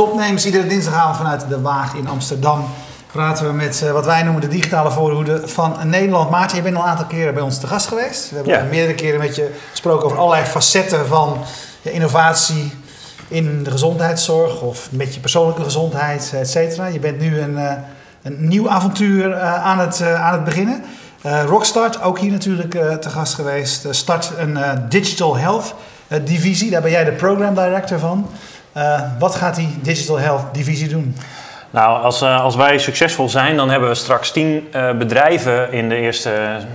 Topnames. Iedere dinsdagavond vanuit de Waag in Amsterdam praten we met uh, wat wij noemen de digitale voorhoede van Nederland. Maarten, je bent al een aantal keren bij ons te gast geweest. We hebben Ja. meerdere keren met je gesproken over allerlei facetten van ja, innovatie in de gezondheidszorg of met je persoonlijke gezondheid, et cetera. Je bent nu een, eh, een nieuw avontuur eh, aan, het, eh, aan het beginnen. Eh, Rockstart, ook hier natuurlijk eh, te gast geweest. Eh, start een eh, Digital Health eh, divisie. Daar ben jij de program director van. Eh, wat gaat die Digital Health divisie doen? Nou, als, eh, als wij succesvol zijn, dan hebben we straks tien eh, bedrijven in de eerste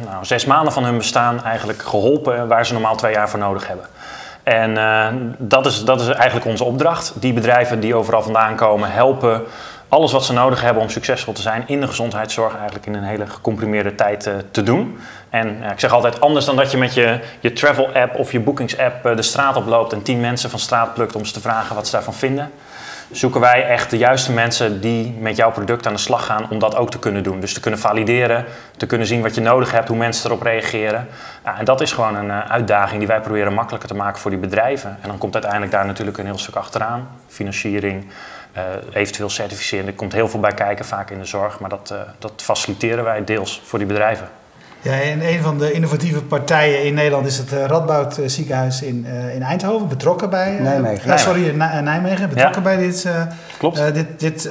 nou, zes maanden van hun bestaan eigenlijk geholpen waar ze normaal twee jaar voor nodig hebben. En dat, is, dat is eigenlijk onze opdracht. Die bedrijven die overal vandaan komen, helpen alles wat ze nodig hebben om succesvol te zijn in de gezondheidszorg eigenlijk in een hele gecomprimeerde tijd te doen. En ik zeg altijd anders dan dat je met je, je travel app of je bookings app eh, de straat oploopt en tien mensen van straat plukt om ze te vragen wat ze daarvan vinden zoeken wij echt de juiste mensen die met jouw product aan de slag gaan om dat ook te kunnen doen. Dus te kunnen valideren, te kunnen zien wat je nodig hebt, hoe mensen erop reageren. En dat is gewoon een eh, uitdaging die wij proberen makkelijker te maken voor die bedrijven. En dan komt uiteindelijk daar natuurlijk een heel stuk achteraan. Financiering, eh, eventueel certificeren. Er komt heel veel bij kijken, vaak in de zorg. Maar dat, dat faciliteren wij deels voor die bedrijven. Ja, en een van de innovatieve partijen in Nederland is het eh, Radboud eh, ziekenhuis in, eh, in Eindhoven. Betrokken bij... Nijmegen. Ja, sorry, Nij- Nijmegen. Betrokken bij dit, Klopt. dit, dit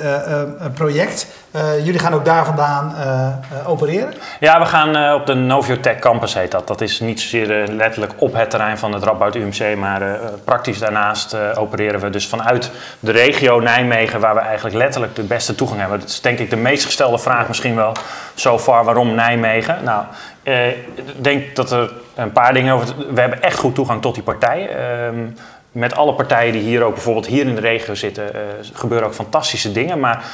project. Eh, jullie gaan ook daar vandaan eh, eh, opereren. Ja, we gaan op de Noviotech Campus heet dat. Dat is niet zozeer letterlijk op het terrein van het Radboud UMC, maar praktisch daarnaast opereren we dus vanuit de regio Nijmegen, waar we eigenlijk letterlijk de beste toegang hebben. Dat is denk ik de meest gestelde vraag misschien wel zo far. Waarom Nijmegen? Nou, ik denk dat er een paar dingen over... We hebben echt goed toegang tot die partijen. Ehm, met alle partijen die hier ook bijvoorbeeld hier in de regio zitten, gebeuren ook fantastische dingen. Maar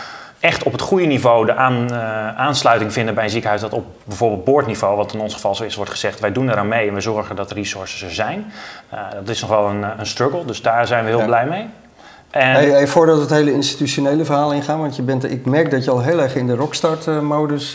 echt op het goede niveau de aan, eh, aansluiting vinden bij een ziekenhuis dat op bijvoorbeeld boordniveau, wat in ons geval zo is, wordt gezegd, wij doen eraan mee en we zorgen dat de resources er zijn. Eh, dat is nog wel een, eh, een struggle, dus daar zijn we heel Ja. blij mee. En, Hey, hey, voordat we het hele institutionele verhaal ingaan, want je bent, ik merk dat je al heel erg in de rockstart-modus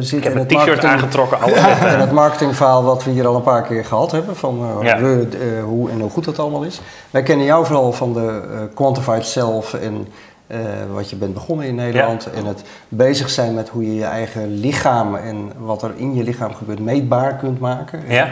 zit. ik heb en een het t-shirt marketing- aangetrokken. En het marketingverhaal wat we hier al een paar keer gehad hebben, van Ja. we, hoe en hoe goed dat allemaal is. Wij kennen jou vooral van de Quantified Self en eh, wat je bent begonnen in Nederland. En het bezig zijn met hoe je je eigen lichaam en wat er in je lichaam gebeurt meetbaar kunt maken. Ja.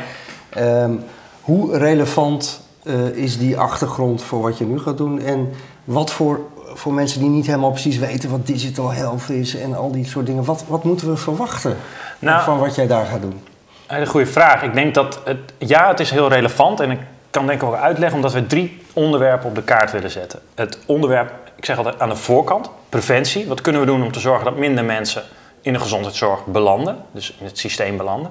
Ehm, hoe relevant eh, is die achtergrond voor wat je nu gaat doen? En wat voor, voor mensen die niet helemaal precies weten wat digital health is en al die soort dingen, wat, wat moeten we verwachten Nou, van wat jij daar gaat doen? Een goede vraag. Ik denk dat het, ja, het is heel relevant en ik kan denk ik ook uitleggen omdat we drie onderwerpen op de kaart willen zetten. Het onderwerp, ik zeg altijd aan de voorkant, preventie. Wat kunnen we doen om te zorgen dat minder mensen in de gezondheidszorg belanden, dus in het systeem belanden?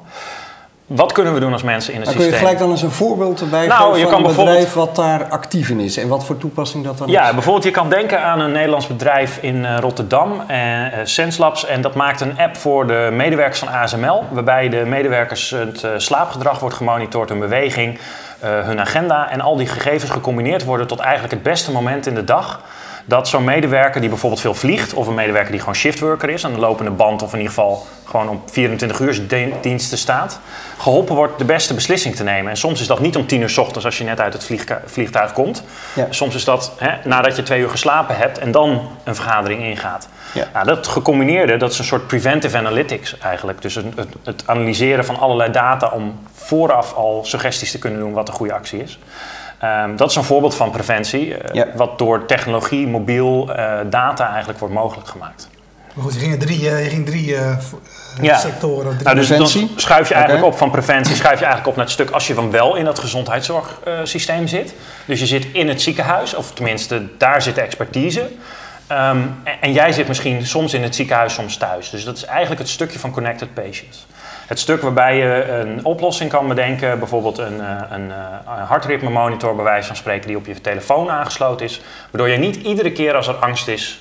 Wat kunnen we doen als mensen in het Dan kun je systeem? gelijk dan eens een voorbeeld erbij Nou, geven je van kan een bedrijf wat daar actief in is en wat voor toepassing dat dan Ja, is. bijvoorbeeld je kan denken aan een Nederlands bedrijf in eh, Rotterdam, eh, eh, SenseLabs. En dat maakt een app voor de medewerkers van ASML. Waarbij de medewerkers het eh, slaapgedrag wordt gemonitord, hun beweging, hun agenda. En al die gegevens gecombineerd worden tot eigenlijk het beste moment in de dag. Dat zo'n medewerker die bijvoorbeeld veel vliegt, of een medewerker die gewoon shiftworker is, aan de lopende band of in ieder geval gewoon op 24 uur diensten staat, geholpen wordt de beste beslissing te nemen. En soms is dat niet om 10 uur 's ochtends als je net uit het vliegtuig komt. Ja. Soms is dat hè, nadat je twee uur geslapen hebt en dan een vergadering ingaat. Ja. Nou, dat gecombineerde, dat is een soort preventive analytics eigenlijk. Dus het, het, het analyseren van allerlei data om vooraf al suggesties te kunnen doen wat een goede actie is. Ehm, dat is een voorbeeld van preventie, eh, Ja. wat door technologie, mobiel, eh, data eigenlijk wordt mogelijk gemaakt. Maar goed, je ging drie, eh, je ging drie Ja. sectoren. Drie Nou, dus dan Preventie? schuif je eigenlijk op van preventie, schuif je eigenlijk op naar het stuk als je dan wel in dat gezondheidszorgsysteem zit. Dus je zit in het ziekenhuis, of tenminste, daar zit de expertise. Ehm, en, jij zit misschien soms in het ziekenhuis, soms thuis. Dus dat is eigenlijk het stukje van Connected Patients. Het stuk waarbij je een oplossing kan bedenken, bijvoorbeeld een, eh, een, eh, een hartritme monitor bij wijze van spreken die op je telefoon aangesloten is. Waardoor je niet iedere keer als er angst is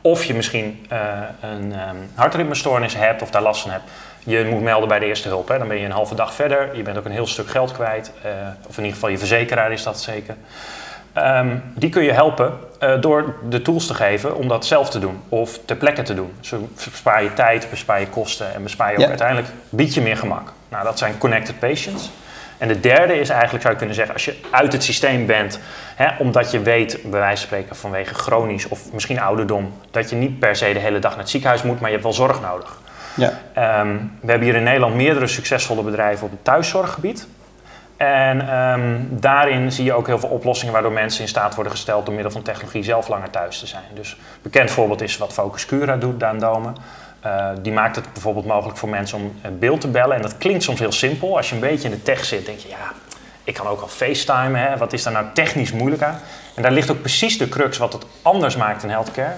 of je misschien eh, een ehm, hartritmestoornis hebt of daar last van hebt, je moet melden bij de eerste hulp. Hè. Dan ben je een halve dag verder, je bent ook een heel stuk geld kwijt, of in ieder geval je verzekeraar is dat zeker. Ehm, die kun je helpen eh, door de tools te geven om dat zelf te doen of ter plekke te doen. Zo bespaar je tijd, bespaar je kosten en bespaar je ook Ja. uiteindelijk bied je meer gemak. Nou, dat zijn connected patients. En de derde is eigenlijk, zou je kunnen zeggen, als je uit het systeem bent, hè, omdat je weet, bij wijze van spreken vanwege chronisch of misschien ouderdom, dat je niet per se de hele dag naar het ziekenhuis moet, maar je hebt wel zorg nodig. Ja. Ehm, we hebben hier in Nederland meerdere succesvolle bedrijven op het thuiszorggebied. En ehm, daarin zie je ook heel veel oplossingen waardoor mensen in staat worden gesteld door middel van technologie zelf langer thuis te zijn. Dus een bekend voorbeeld is wat Focus Cura doet, Daan Domen. Uh, die maakt het bijvoorbeeld mogelijk voor mensen om beeld te bellen. En dat klinkt soms heel simpel. Als je een beetje in de tech zit, denk je, ja, ik kan ook al facetimen. Hè? Wat is daar nou technisch moeilijk aan? En daar ligt ook precies de crux wat het anders maakt in healthcare.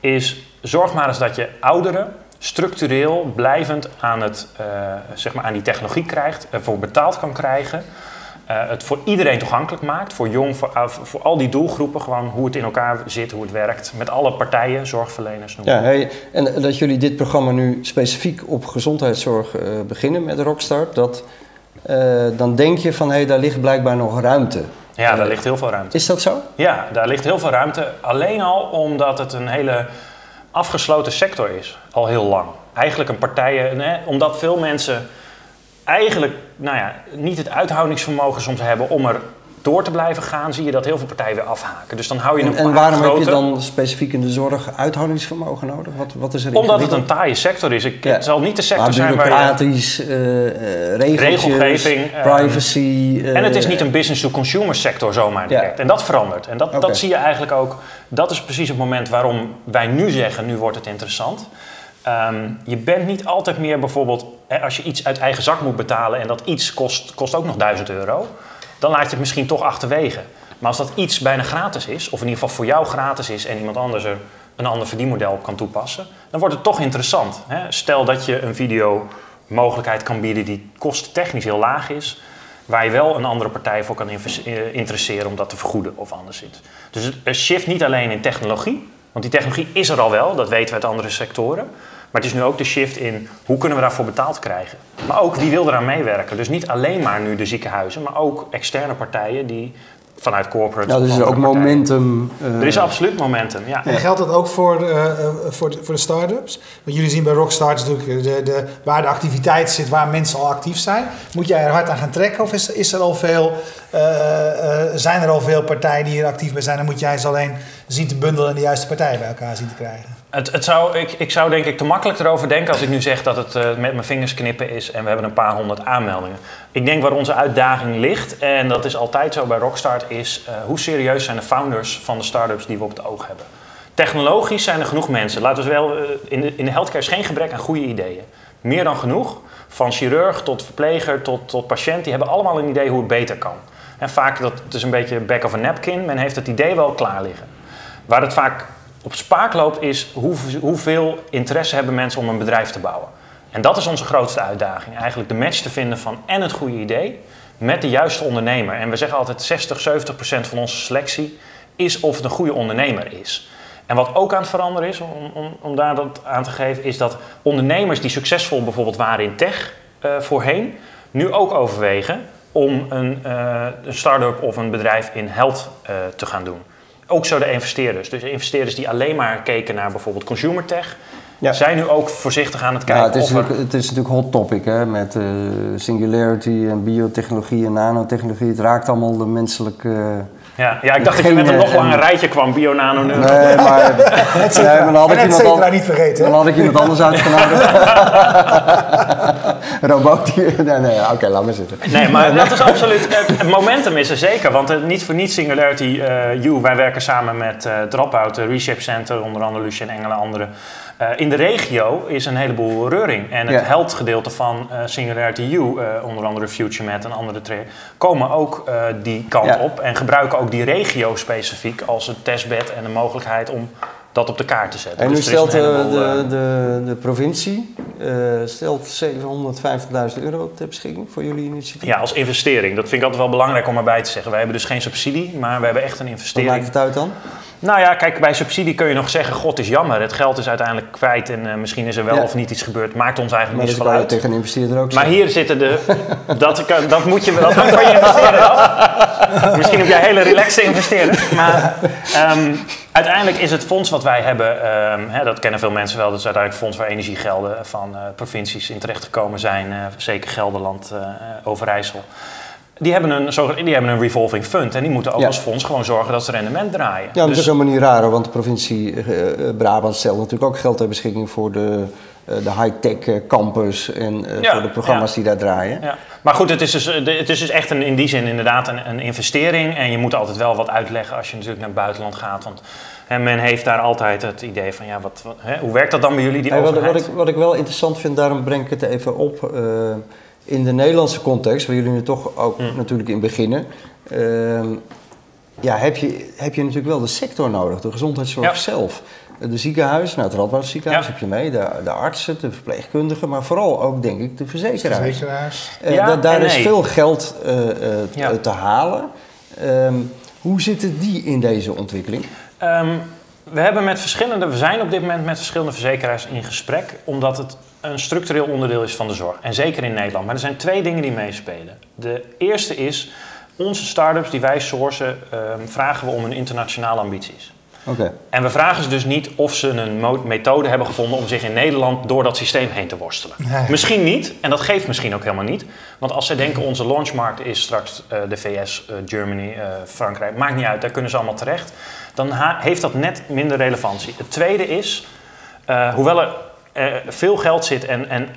Is zorg maar eens dat je ouderen structureel blijvend aan, het, uh, zeg maar aan die technologie krijgt, ervoor betaald kan krijgen. Uh, het voor iedereen toegankelijk maakt, voor jong, voor, uh, voor al die doelgroepen, gewoon hoe het in elkaar zit, hoe het werkt, met alle partijen, zorgverleners. Noem ja, hey, en dat jullie dit programma nu specifiek op gezondheidszorg beginnen met Rockstart, dat, dan denk je van hé, hey, daar ligt blijkbaar nog ruimte. Ja, daar ligt heel veel ruimte. Is dat zo? Ja, daar ligt heel veel ruimte. Alleen al omdat het een hele afgesloten sector is, al heel lang. Eigenlijk een partij, nee, omdat veel mensen eigenlijk nou ja, niet het uithoudingsvermogen soms hebben om er door te blijven gaan, zie je dat heel veel partijen weer afhaken. Dus dan hou je een En, en waarom heb je dan specifiek in de zorg uithoudingsvermogen nodig? Wat, wat is er Omdat het een taaie sector is. Ik, ja. Het zal niet de sector zijn waar je... Uh, regelgeving, privacy... Uh, en het is niet een business-to-consumer sector zomaar direct. Ja. En dat verandert. En dat, okay. dat zie je eigenlijk ook... Dat is precies het moment waarom wij nu zeggen, nu wordt het interessant. Um, je bent niet altijd meer bijvoorbeeld, hè, als je iets uit eigen zak moet betalen en dat iets kost, kost ook nog 1000 euro, dan laat je het misschien toch achterwege. Maar als dat iets bijna gratis is, of in ieder geval voor jou gratis is en iemand anders er een ander verdienmodel op kan toepassen, dan wordt het toch interessant. Hè? Stel dat je een video mogelijkheid kan bieden die kosttechnisch heel laag is, waar je wel een andere partij voor kan interesseren om dat te vergoeden of anderszins. Dus het shift niet alleen in technologie, want die technologie is er al wel, dat weten we uit andere sectoren. Maar het is nu ook de shift in hoe kunnen we daarvoor betaald krijgen. Maar ook wie wil eraan meewerken. Dus niet alleen maar nu de ziekenhuizen, maar ook externe partijen die vanuit corporate. Ja, dus er is ook momentum. Uh... Er is absoluut momentum, ja. En geldt dat ook voor, uh, voor, de, voor de start-ups? Want jullie zien bij Rockstar natuurlijk de, de, waar de activiteit zit, waar mensen al actief zijn. Moet jij er hard aan gaan trekken of is, is er al veel, uh, zijn er al veel partijen die hier actief bij zijn? Dan moet jij ze alleen zien te bundelen en de juiste partijen bij elkaar zien te krijgen. Het, zou, ik, ik zou denk ik te makkelijk erover denken als ik nu zeg dat het uh, met mijn vingers knippen is en we hebben een paar honderd aanmeldingen. Ik denk waar onze uitdaging ligt, en dat is altijd zo bij Rockstart, is uh, hoe serieus zijn de founders van de start-ups die we op het oog hebben. Technologisch zijn er genoeg mensen. Laten we wel, uh, in, de, in de healthcare is geen gebrek aan goede ideeën. Meer dan genoeg. Van chirurg tot verpleger tot, tot patiënt, die hebben allemaal een idee hoe het beter kan. En vaak, dat het is een beetje back of a napkin, men heeft het idee wel klaar liggen. Waar het vaak op spaak loopt is hoe, hoeveel interesse hebben mensen om een bedrijf te bouwen. En dat is onze grootste uitdaging. Eigenlijk de match te vinden van en het goede idee met de juiste ondernemer. En we zeggen altijd 60, 70 procent van onze selectie is of het een goede ondernemer is. En wat ook aan het veranderen is, om, om, om daar dat aan te geven, is dat ondernemers die succesvol bijvoorbeeld waren in tech uh, voorheen, nu ook overwegen om een, uh, een start-up of een bedrijf in health uh, te gaan doen. Ook zo de investeerders. Dus investeerders die alleen maar keken naar bijvoorbeeld consumer tech, ja. zijn nu ook voorzichtig aan het kijken. Ja, het, is natuurlijk, het is natuurlijk hot topic hè, met uh, singularity en biotechnologie en nanotechnologie. Het raakt allemaal de menselijke. Ja, ja, ik dacht dat je met een nog langer rijtje kwam, bio, nano, Nee, maar, nee, maar dan had ik iemand al, niet vergeten. Dan had ik iemand anders uitgenodigd. Robot. Nee, nee, oké, okay, laat maar zitten. Nee, maar dat is absoluut. Het momentum is er zeker, want uh, niet voor niets Singularity uh, U. Wij werken samen met uh, Dropout, de Reshape Center, onder andere Lucien Engelen en anderen. Uh, in de regio is een heleboel reuring. En het heldgedeelte van uh, Singularity U, uh, onder andere FutureMed en andere trajecten, komen ook die kant op. En gebruiken ook die regio specifiek als een testbed en de mogelijkheid om dat op de kaart te zetten. En nu dus stelt heleboel, de, de, de, provincie stelt 750.000 euro ter beschikking voor jullie initiatief? Ja, als investering. Dat vind ik altijd wel belangrijk om erbij te zeggen. Wij hebben dus geen subsidie, maar we hebben echt een investering. Wat maakt het uit dan? Nou ja, kijk, bij subsidie kun je nog zeggen: God is jammer, het geld is uiteindelijk kwijt en uh, misschien is er wel ja. of niet iets gebeurd. Maakt ons eigenlijk niet zoveel uit. tegen een investeerder ook Maar hier zitten de. dat, dat moet je dat hangt van je investeerder af. misschien heb jij hele relaxte investeren. Maar um, uiteindelijk is het fonds wat wij hebben, um, hè, dat kennen veel mensen wel, dat is uiteindelijk het fonds waar energiegelden van uh, provincies in terecht gekomen zijn, uh, zeker Gelderland, Overijssel. Die hebben, een, die hebben een revolving fund en die moeten ook Ja. als fonds gewoon zorgen dat ze rendement draaien. Ja, dat is Dus- ook helemaal niet raar, want de provincie eh, eh, Brabant stelt natuurlijk ook geld ter beschikking voor de, eh, de high-tech eh, campus en eh, Ja, voor de programma's ja. die daar draaien. Ja. Maar goed, het is, dus, eh, het is dus echt een, in die zin inderdaad een, een investering. En je moet altijd wel wat uitleggen als je natuurlijk naar het buitenland gaat. Want hè, men heeft daar altijd het idee van, ja, wat, wat- hè, hoe werkt dat dan bij jullie, die Hey, wat, wat, ik, wat ik wel interessant vind, daarom breng ik het even op. eh, in de Nederlandse context, waar jullie nu toch ook Mm. natuurlijk in beginnen. ehm, ja, heb je, heb je natuurlijk wel de sector nodig, de gezondheidszorg Ja. zelf. De ziekenhuis, nou het Radboud ziekenhuis Ja. heb je mee, de, de artsen, de verpleegkundigen, maar vooral ook denk ik de verzekeraars. Verzekeraars. Eh, Ja da- daar is nee. veel geld eh, eh, Ja. te halen. Ehm, hoe zitten die in deze ontwikkeling? Ehm, we, hebben met verschillende, we zijn op dit moment met verschillende verzekeraars in gesprek, omdat het een structureel onderdeel is van de zorg. En zeker in Nederland. Maar er zijn twee dingen die meespelen. De eerste is, onze start-ups die wij sourcen, ehm, vragen we om hun internationale ambities. Oké. En we vragen ze dus niet of ze een methode hebben gevonden om zich in Nederland door dat systeem heen te worstelen. Nee. Misschien niet, en dat geeft misschien ook helemaal niet. Want als zij denken onze launchmarkt is straks eh, de VS, eh, Germany, eh, Frankrijk, maakt niet uit, daar kunnen ze allemaal terecht. Dan heeft dat net minder relevantie. Het tweede is, eh, hoewel er eh, veel geld zit en, en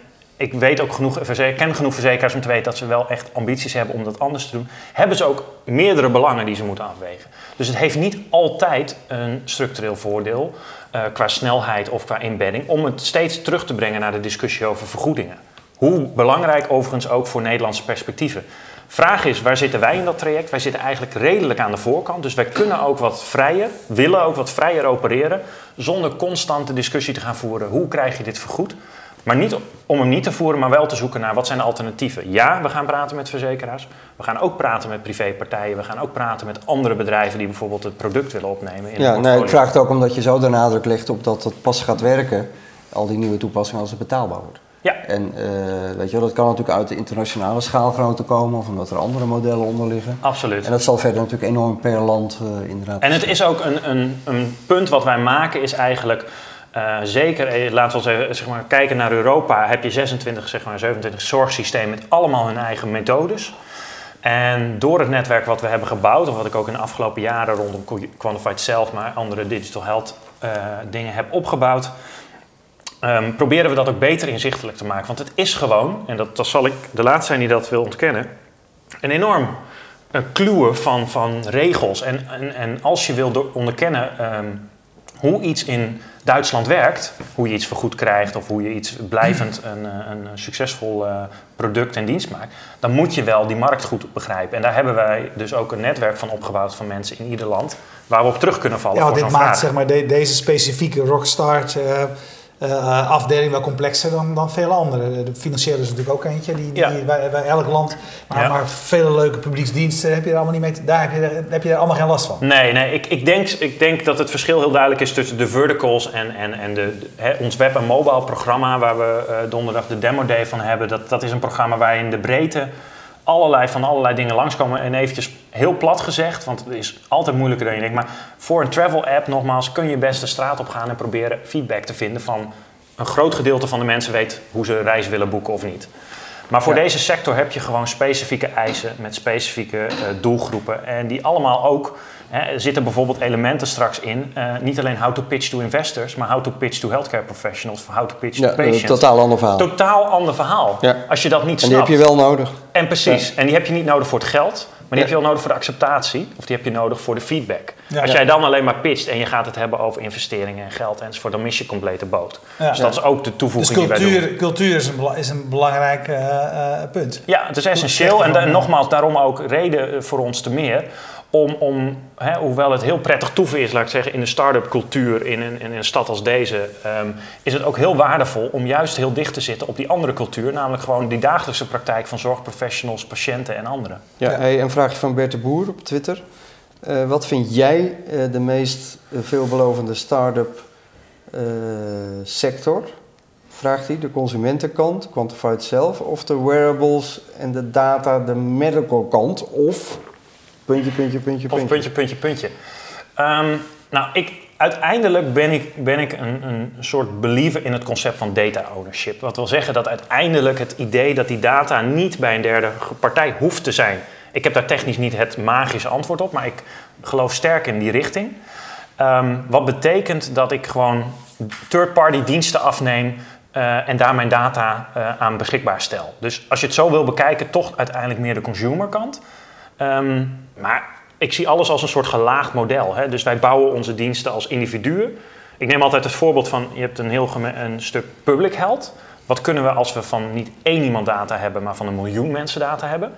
ik weet ook genoeg, ken genoeg verzekeraars om te weten dat ze wel echt ambities hebben om dat anders te doen, hebben ze ook meerdere belangen die ze moeten afwegen. Dus het heeft niet altijd een structureel voordeel eh, qua snelheid of qua embedding om het steeds terug te brengen naar de discussie over vergoedingen. Hoe belangrijk overigens ook voor Nederlandse perspectieven. Vraag is, waar zitten wij in dat traject? Wij zitten eigenlijk redelijk aan de voorkant, dus wij kunnen ook wat vrijer, willen ook wat vrijer opereren, zonder constante discussie te gaan voeren. Hoe krijg je dit vergoed? Maar niet om hem niet te voeren, maar wel te zoeken naar wat zijn de alternatieven. Ja, we gaan praten met verzekeraars. We gaan ook praten met privépartijen. We gaan ook praten met andere bedrijven die bijvoorbeeld het product willen opnemen. In Ja, nee, ik vraag het ook omdat je zo de nadruk legt op dat het pas gaat werken, al die nieuwe toepassingen, als het betaalbaar wordt. Ja, En eh, weet je wel, dat kan natuurlijk uit de internationale schaalgrootte komen of omdat er andere modellen onder liggen. absoluut. En dat zal verder natuurlijk enorm per land eh, inderdaad. En het is ook een, een, een punt wat wij maken is eigenlijk... eh, zeker, eh, laten we zeggen, zeg maar, kijken naar Europa, heb je 26, zeg maar 27 zorgsystemen met allemaal hun eigen methodes. En door het netwerk wat we hebben gebouwd, of wat ik ook in de afgelopen jaren rondom Quantified Self, maar andere digital health eh, dingen heb opgebouwd, ehm, proberen we dat ook beter inzichtelijk te maken. Want het is gewoon, en dat, zal ik de laatste zijn die dat wil ontkennen, een enorm uh, kluwen van, van regels. En, en, en als je wil onderkennen ehm, hoe iets in Duitsland werkt, hoe je iets vergoed krijgt of hoe je iets blijvend een, eh, een succesvol eh, product en dienst maakt, dan moet je wel die markt goed begrijpen. En daar hebben wij dus ook een netwerk van opgebouwd van mensen in ieder land waar we op terug kunnen vallen Ja, voor dit maakt vraag. zeg maar, de- deze specifieke Rockstart eh, eh, afdeling wel complexer dan, dan veel andere. De financiële is natuurlijk ook eentje, die, die Ja. bij, bij elk land. Maar, Ja. maar vele leuke publieksdiensten heb je er allemaal niet mee. te- Daar heb je, er, heb je er allemaal geen last van. Nee, nee ik, ik, denk, ik denk dat het verschil heel duidelijk is tussen de verticals en, en, en de, ons web- en mobile programma, waar we eh, donderdag de demo day van hebben. Dat, dat is een programma waar in de breedte allerlei, van allerlei dingen langskomen. En eventjes heel plat gezegd, want het is altijd moeilijker dan je denkt. Maar voor een travel app, nogmaals, kun je best de straat op gaan en proberen feedback te vinden van een groot gedeelte van de mensen weet hoe ze reis willen boeken of niet. Maar voor Ja. deze sector heb je gewoon specifieke eisen met specifieke eh, doelgroepen. En die allemaal ook, hè, er zitten bijvoorbeeld elementen straks in. eh, niet alleen how to pitch to investors, maar how to pitch to healthcare professionals, of how to pitch ja, to een patients. totaal ander verhaal. Totaal ander verhaal. Ja. Als je dat niet en die heb snapt. je wel nodig. En precies. En die heb je niet nodig voor het geld, die heb je wel nodig voor de acceptatie. Of die heb je nodig voor de feedback. Ja. Als jij dan alleen maar pitcht en je gaat het hebben over investeringen en geld enzovoort, dan mis je compleet de boot. Dus dat is ook de Dus toevoeging die wij doen. cultuur, cultuur is, een, is een belangrijk eh, eh, punt. Ja, het is essentieel. En nogmaals, daarom ook reden eh, voor ons te meer. Om, om hè, hoewel het heel prettig toeven is, laat ik zeggen, in de start-up cultuur in een, in een stad als deze, ehm, is het ook heel waardevol om juist heel dicht te zitten op die andere cultuur. Namelijk gewoon die dagelijkse praktijk van zorgprofessionals, patiënten en anderen. Ja. Hey, een vraagje van Bert de Boer op Twitter. Eh, wat vind jij eh, de meest eh, veelbelovende start-up eh, sector? Vraagt hij, de consumentenkant, Quantified zelf, of de wearables en de data, de medical kant, of puntje, puntje, puntje, Of puntje. puntje, puntje, puntje. Ehm, nou, ik, uiteindelijk ben ik, ben ik een, een soort believer in het concept van data ownership. Wat wil zeggen dat uiteindelijk het idee dat die data niet bij een derde partij hoeft te zijn. Ik heb daar technisch niet het magische antwoord op, maar ik geloof sterk in die richting. Ehm, wat betekent dat ik gewoon third-party diensten afneem uh, en daar mijn data uh, aan beschikbaar stel. Dus als je het zo wil bekijken, toch uiteindelijk meer de consumerkant. Um, maar ik zie alles als een soort gelaagd model. Hè? Dus wij bouwen onze diensten als individuen. Ik neem altijd het voorbeeld van, je hebt een heel een stuk public health. Wat kunnen we als we van niet één iemand data hebben, maar van een miljoen mensen data hebben?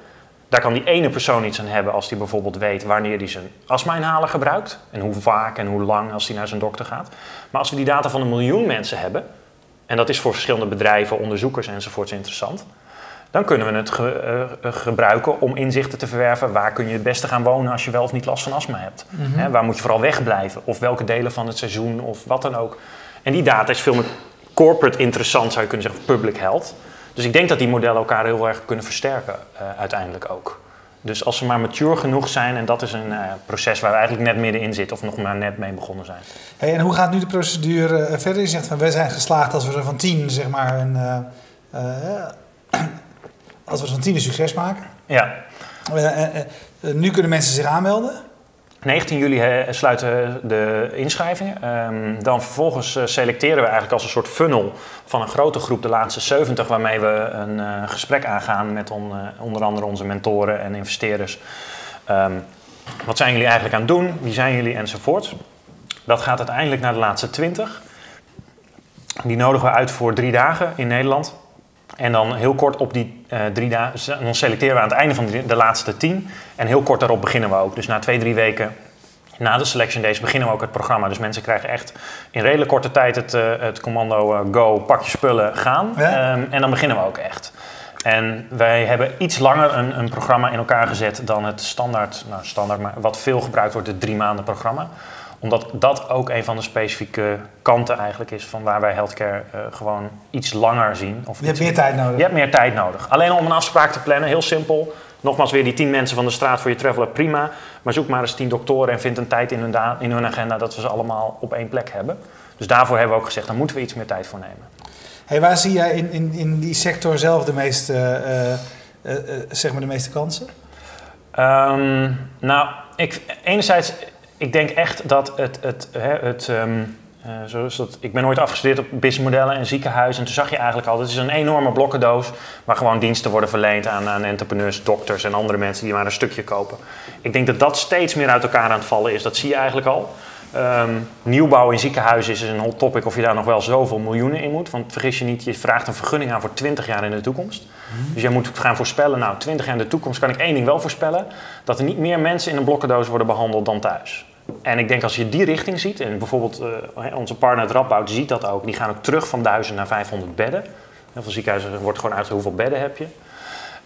Daar kan die ene persoon iets aan hebben als die bijvoorbeeld weet wanneer hij zijn astma-inhaler gebruikt. En hoe vaak en hoe lang als hij naar zijn dokter gaat. Maar als we die data van een miljoen mensen hebben, en dat is voor verschillende bedrijven, onderzoekers enzovoorts interessant. Dan kunnen we het uh, gebruiken om inzichten te verwerven. Waar kun je het beste gaan wonen als je wel of niet last van astma hebt? Mm waar moet je vooral wegblijven? Of welke delen van het seizoen of wat dan ook. En die data is veel meer corporate interessant, zou je kunnen zeggen, public health. Dus ik denk dat die modellen elkaar heel erg kunnen versterken uh, uiteindelijk ook. Dus als ze maar mature genoeg zijn, en dat is een uh, proces waar we eigenlijk net middenin zitten, of nog maar net mee begonnen zijn. Hey, en hoe gaat nu de procedure verder? Je zegt van wij zijn geslaagd als we er van tien, zeg maar, een, als we van tien een succes maken. Ja. nu kunnen mensen zich aanmelden. 19 juli sluiten de inschrijvingen. Um, dan vervolgens selecteren we eigenlijk als een soort funnel van een grote groep de laatste 70, waarmee we een gesprek aangaan met on, onder andere onze mentoren en investeerders. Um, wat zijn jullie eigenlijk aan het doen? Wie zijn jullie enzovoort? Dat gaat uiteindelijk naar de laatste 20. Die nodigen we uit voor drie dagen in Nederland. En dan heel kort op die uh, drie dagen, dan selecteren we aan het einde van de, de, laatste tien. En heel kort daarop beginnen we ook. Dus na twee, drie weken na de selection days beginnen we ook het programma. Dus mensen krijgen echt in redelijk korte tijd het, uh, het commando uh, go, pak je spullen, gaan. Ja. Um, en dan beginnen we ook echt. En wij hebben iets langer een, een, programma in elkaar gezet dan het standaard, nou standaard, maar wat veel gebruikt wordt, het drie maanden programma omdat dat ook een van de specifieke kanten eigenlijk is van waar wij healthcare uh, gewoon iets langer zien. Of je hebt meer tijd nodig. Je hebt meer tijd nodig. Alleen om een afspraak te plannen, heel simpel. Nogmaals weer die tien mensen van de straat voor je traveler, prima. Maar zoek maar eens tien doktoren en vind een tijd in hun, in hun agenda dat we ze allemaal op één plek hebben. Dus daarvoor hebben we ook gezegd, daar moeten we iets meer tijd voor nemen. Hey, waar zie jij in, in, in die sector zelf de meeste, uh, uh, zeg maar de meeste kansen? Um, nou, ik, enerzijds ik denk echt dat het, het, het, het um, uh, zoals dat, ik ben ooit afgestudeerd op businessmodellen en ziekenhuizen. En toen zag je eigenlijk al, het is een enorme blokkendoos waar gewoon diensten worden verleend aan, aan entrepreneurs, dokters en andere mensen die maar een stukje kopen. Ik denk dat dat steeds meer uit elkaar aan het vallen is. Dat zie je eigenlijk al. Um, nieuwbouw in ziekenhuizen is een hot topic of je daar nog wel zoveel miljoenen in moet. Want vergis je niet, je vraagt een vergunning aan voor 20 jaar in de toekomst. Dus jij moet gaan voorspellen, nou 20 jaar in de toekomst kan ik één ding wel voorspellen. Dat er niet meer mensen in een blokkendoos worden behandeld dan thuis. En ik denk als je die richting ziet, en bijvoorbeeld uh, onze partner het Radboud ziet dat ook, die gaan ook terug van 1000 naar 500 bedden. Heel veel ziekenhuizen wordt gewoon uit hoeveel bedden heb je.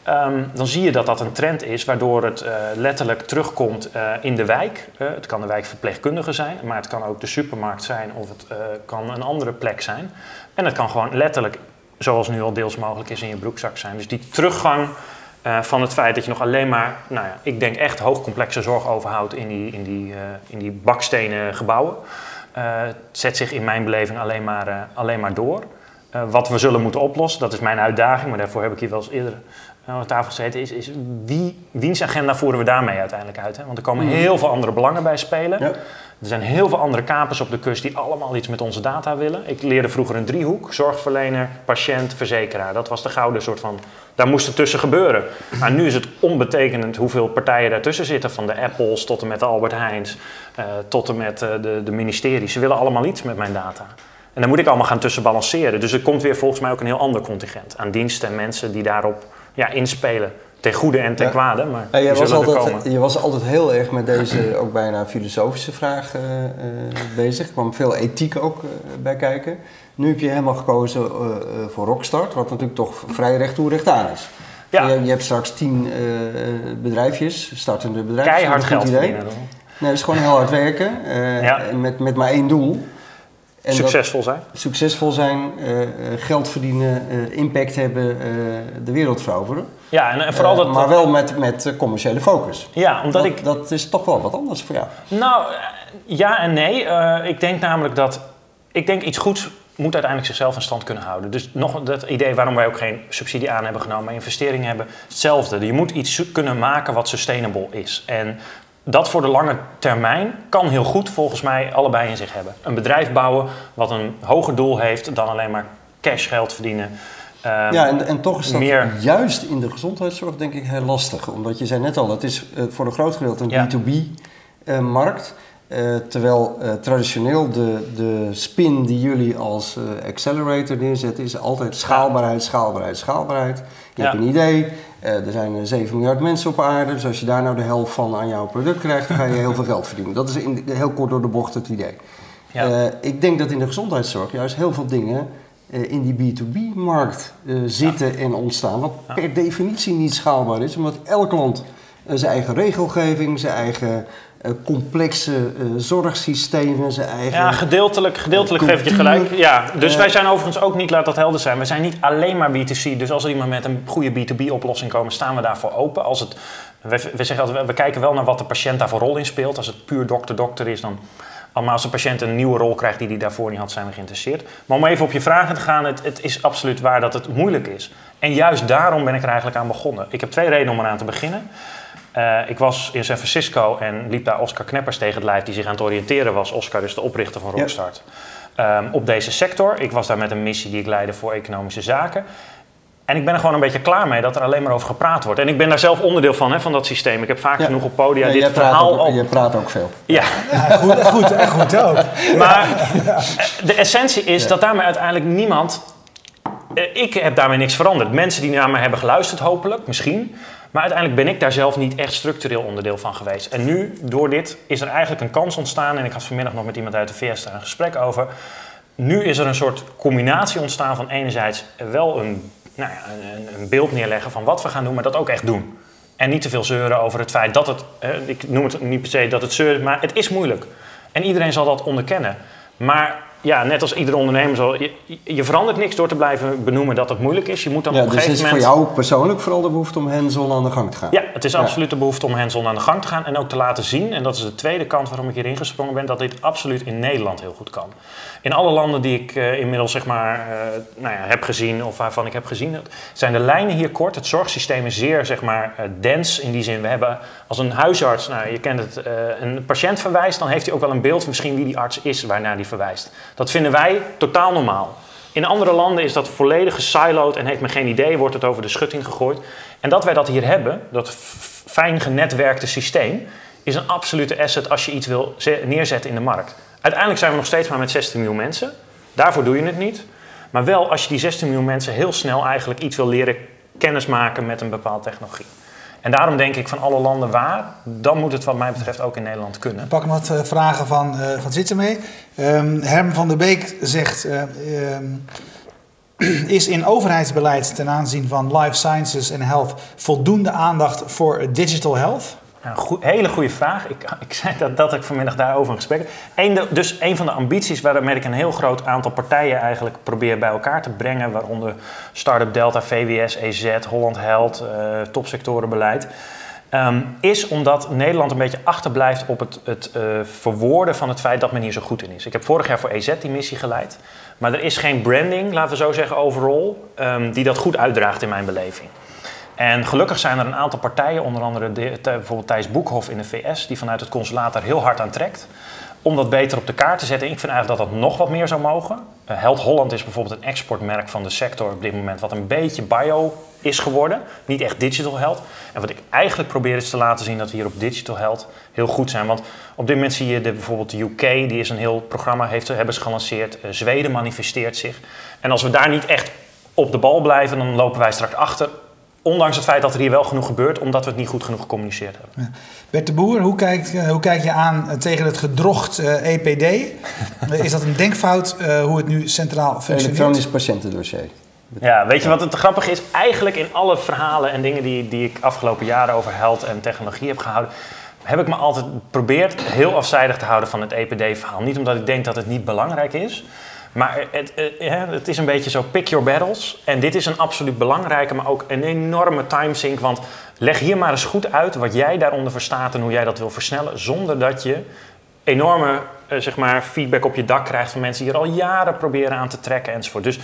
Um, dan zie je dat dat een trend is waardoor het uh, letterlijk terugkomt uh, in de wijk. Uh, het kan de wijkverpleegkundige zijn, maar het kan ook de supermarkt zijn of het kan een andere plek zijn. En het kan gewoon letterlijk, zoals nu al deels mogelijk is, in je broekzak zijn. Dus die teruggang van het feit dat je nog alleen maar, nou ja, ik denk echt hoogcomplexe zorg overhoudt in die, in die, in die bakstenen gebouwen. Zet zich in mijn beleving alleen maar, alleen maar door. wat we zullen moeten oplossen, dat is mijn uitdaging, maar daarvoor heb ik hier wel eens eerder aan tafel gezeten, is, is wie, wiens agenda voeren we daarmee uiteindelijk uit? Hè? Want er komen mm. heel veel andere belangen bij spelen. Ja. Er zijn heel veel andere kapers op de kust die allemaal iets met onze data willen. Ik leerde vroeger een driehoek: zorgverlener, patiënt, verzekeraar. Dat was de gouden soort van. Daar moest het tussen gebeuren. Maar nu is het onbetekenend hoeveel partijen daartussen zitten. Van de Apples tot en met de Albert Heijns, uh, tot en met uh, de, de ministeries. Ze willen allemaal iets met mijn data. En dan moet ik allemaal gaan tussen balanceren. Dus er komt weer volgens mij ook een heel ander contingent aan diensten en mensen die daarop ja, inspelen ten goede en ten ja. kwade. Maar ja, je, was altijd, je was altijd heel erg met deze ook bijna filosofische vraag uh, uh, bezig. Er kwam veel ethiek ook uh, bij kijken. Nu heb je helemaal gekozen voor Rockstart, wat natuurlijk toch vrij recht toe recht aan is. Ja. Je, je, hebt straks tien bedrijfjes, startende bedrijven. Keihard geld verdienen. Nee, het is gewoon heel hard werken met, met maar één doel. En succesvol zijn. Succesvol zijn, uh, geld verdienen, uh, impact hebben, de wereld veroveren. Ja, en, en vooral dat... Maar wel met, met commerciële focus. Ja, omdat dat, ik... Dat is toch wel wat anders voor jou. Nou, ja en nee. ik denk namelijk dat... Ik denk iets goeds moet uiteindelijk zichzelf in stand kunnen houden. Dus nog dat idee waarom wij ook geen subsidie aan hebben genomen, maar investeringen hebben, hetzelfde. Je moet iets kunnen maken wat sustainable is. En dat voor de lange termijn kan heel goed volgens mij allebei in zich hebben. Een bedrijf bouwen wat een hoger doel heeft dan alleen maar cash geld verdienen. Ehm, ja, en, en toch is dat meer... juist in de gezondheidszorg denk ik heel lastig. Omdat je zei net al, het is uh, voor een groot gedeelte een B2B-markt. Uh, eh, terwijl uh, traditioneel de, de spin die jullie als accelerator neerzetten is altijd schaalbaarheid, schaalbaarheid, schaalbaarheid. Je hebt een idee, er zijn 7 miljard mensen op aarde, dus als je daar nou de helft van aan jouw product krijgt, dan ga je heel veel geld verdienen. Dat is in, heel kort door de bocht het idee. Ja. ik denk dat in de gezondheidszorg juist heel veel dingen in die B2B-markt uh, zitten ja. en ontstaan. Wat per definitie niet schaalbaar is, omdat elk land zijn eigen regelgeving, zijn eigen complexe zorgsystemen, zijn eigen. Ja, gedeeltelijk, gedeeltelijk geef je gelijk. Ja, dus wij zijn overigens ook niet, laat dat helder zijn, we zijn niet alleen maar B2C. Dus als er iemand met een goede B2B-oplossing komt, staan we daarvoor open. Als het, we, we zeggen altijd, we kijken wel naar wat de patiënt daarvoor rol in speelt. Als het puur dokter-dokter is, dan maar als een patiënt een nieuwe rol krijgt die hij daarvoor niet had, zijn we geïnteresseerd. Maar om even op je vragen te gaan, het, het, is absoluut waar dat het moeilijk is. En juist daarom ben ik er eigenlijk aan begonnen. Ik heb twee redenen om eraan te beginnen. Uh, ik was in San Francisco en liep daar Oscar Kneppers tegen het lijf, die zich aan het oriënteren was. Oscar is de oprichter van Rockstart. Ja. Um, op deze sector. Ik was daar met een missie die ik leidde voor economische zaken. En ik ben er gewoon een beetje klaar mee dat er alleen maar over gepraat wordt. En ik ben daar zelf onderdeel van, hè, van dat systeem. Ik heb vaak genoeg op podia dit verhaal... Ook, Je praat ook veel. Ja. ja goed, goed, en goed ook. Maar de essentie is dat daarmee uiteindelijk niemand... Eh, ik heb daarmee niks veranderd. Mensen die naar mij hebben geluisterd, hopelijk, misschien. Maar uiteindelijk ben ik daar zelf niet echt structureel onderdeel van geweest. En nu, door dit, is er eigenlijk een kans ontstaan. En ik had vanmiddag nog met iemand uit de VS daar een gesprek over. Nu is er een soort combinatie ontstaan van enerzijds wel een nou ja, een, een, beeld neerleggen van wat we gaan doen, maar dat ook echt doen. En niet te veel zeuren over het feit dat het, ik noem het niet per se dat het zeuren, maar het is moeilijk. En iedereen zal dat onderkennen. Maar ja, net als iedere ondernemer zal, je, je, verandert niks door te blijven benoemen dat het moeilijk is. Je moet dan ja, op een dus gegeven moment... is voor jou persoonlijk vooral de behoefte om hands-on aan de gang te gaan? Ja, het is absoluut de behoefte om hands-on aan de gang te gaan en ook te laten zien, en dat is de tweede kant waarom ik hier ingesprongen ben, dat dit absoluut in Nederland heel goed kan. In alle landen die ik uh, inmiddels zeg maar, uh, nou ja, heb gezien of waarvan ik heb gezien, zijn de lijnen hier kort. Het zorgsysteem is zeer zeg maar, uh, dense in die zin. We hebben als een huisarts, nou, je kent het, een patiënt verwijst, dan heeft hij ook wel een beeld misschien wie die arts is waarnaar die verwijst. Dat vinden wij totaal normaal. In andere landen is dat volledig gesiloed en heeft men geen idee, wordt het over de schutting gegooid. En dat wij dat hier hebben, dat fijn genetwerkte systeem, is een absolute asset als je iets wil neerzetten in de markt. Uiteindelijk zijn we nog steeds maar met 16 miljoen mensen. Daarvoor doe je het niet. Maar wel als je die 16 miljoen mensen heel snel eigenlijk iets wil leren kennismaken met een bepaalde technologie. En daarom denk ik van alle landen waar, dan moet het wat mij betreft ook in Nederland kunnen. Ik pak wat eh, vragen van, uh, van Zitten mee. Um, Herm van der Beek zegt, uh, um, is in overheidsbeleid ten aanzien van life sciences en health voldoende aandacht voor digital health? Een hele goede vraag. Ik, ik zei dat, dat ik vanmiddag daarover een gesprek Eén dus een van de ambities waarmee ik een heel groot aantal partijen eigenlijk probeer bij elkaar te brengen, waaronder Startup Delta, VWS, EZ, Holland Health, uh, topsectorenbeleid, um, is omdat Nederland een beetje achterblijft op het, het uh, verwoorden van het feit dat men hier zo goed in is. Ik heb vorig jaar voor EZ die missie geleid, maar er is geen branding, laten we zo zeggen, overall, um, die dat goed uitdraagt in mijn beleving. En gelukkig zijn er een aantal partijen, onder andere de, bijvoorbeeld Thijs Boekhoff in de VS, die vanuit het consulaat daar heel hard aan trekt. Om dat beter op de kaart te zetten. Ik vind eigenlijk dat dat nog wat meer zou mogen. Uh, Held Holland is bijvoorbeeld een exportmerk van de sector op dit moment, wat een beetje bio is geworden. Niet echt digital health. En wat ik eigenlijk probeer is te laten zien dat we hier op digital health heel goed zijn. Want op dit moment zie je de, bijvoorbeeld de UK, die is een heel programma, heeft, hebben ze gelanceerd. Uh, Zweden manifesteert zich. En als we daar niet echt op de bal blijven, dan lopen wij straks achter Ondanks het feit dat er hier wel genoeg gebeurt, omdat we het niet goed genoeg gecommuniceerd hebben. Ja. Bert de Boer, hoe, kijkt, eh, hoe kijk je aan eh, tegen het gedrocht uh, eh, EPD? is dat een denkfout uh, hoe het nu centraal functioneert? Elektronisch patiëntendossier. Ja, weet je wat het grappige is? Eigenlijk in alle verhalen en dingen die, die ik afgelopen jaren over health en technologie heb gehouden, heb ik me altijd geprobeerd heel afzijdig te houden van het EPD-verhaal. Niet omdat ik denk dat het niet belangrijk is, maar het, het, is een beetje zo pick your battles. En dit is een absoluut belangrijke, maar ook een enorme timesink. Want leg hier maar eens goed uit wat jij daaronder verstaat en hoe jij dat wil versnellen. Zonder dat je enorme eh, zeg maar feedback op je dak krijgt van mensen die er al jaren proberen aan te trekken enzovoort. Dus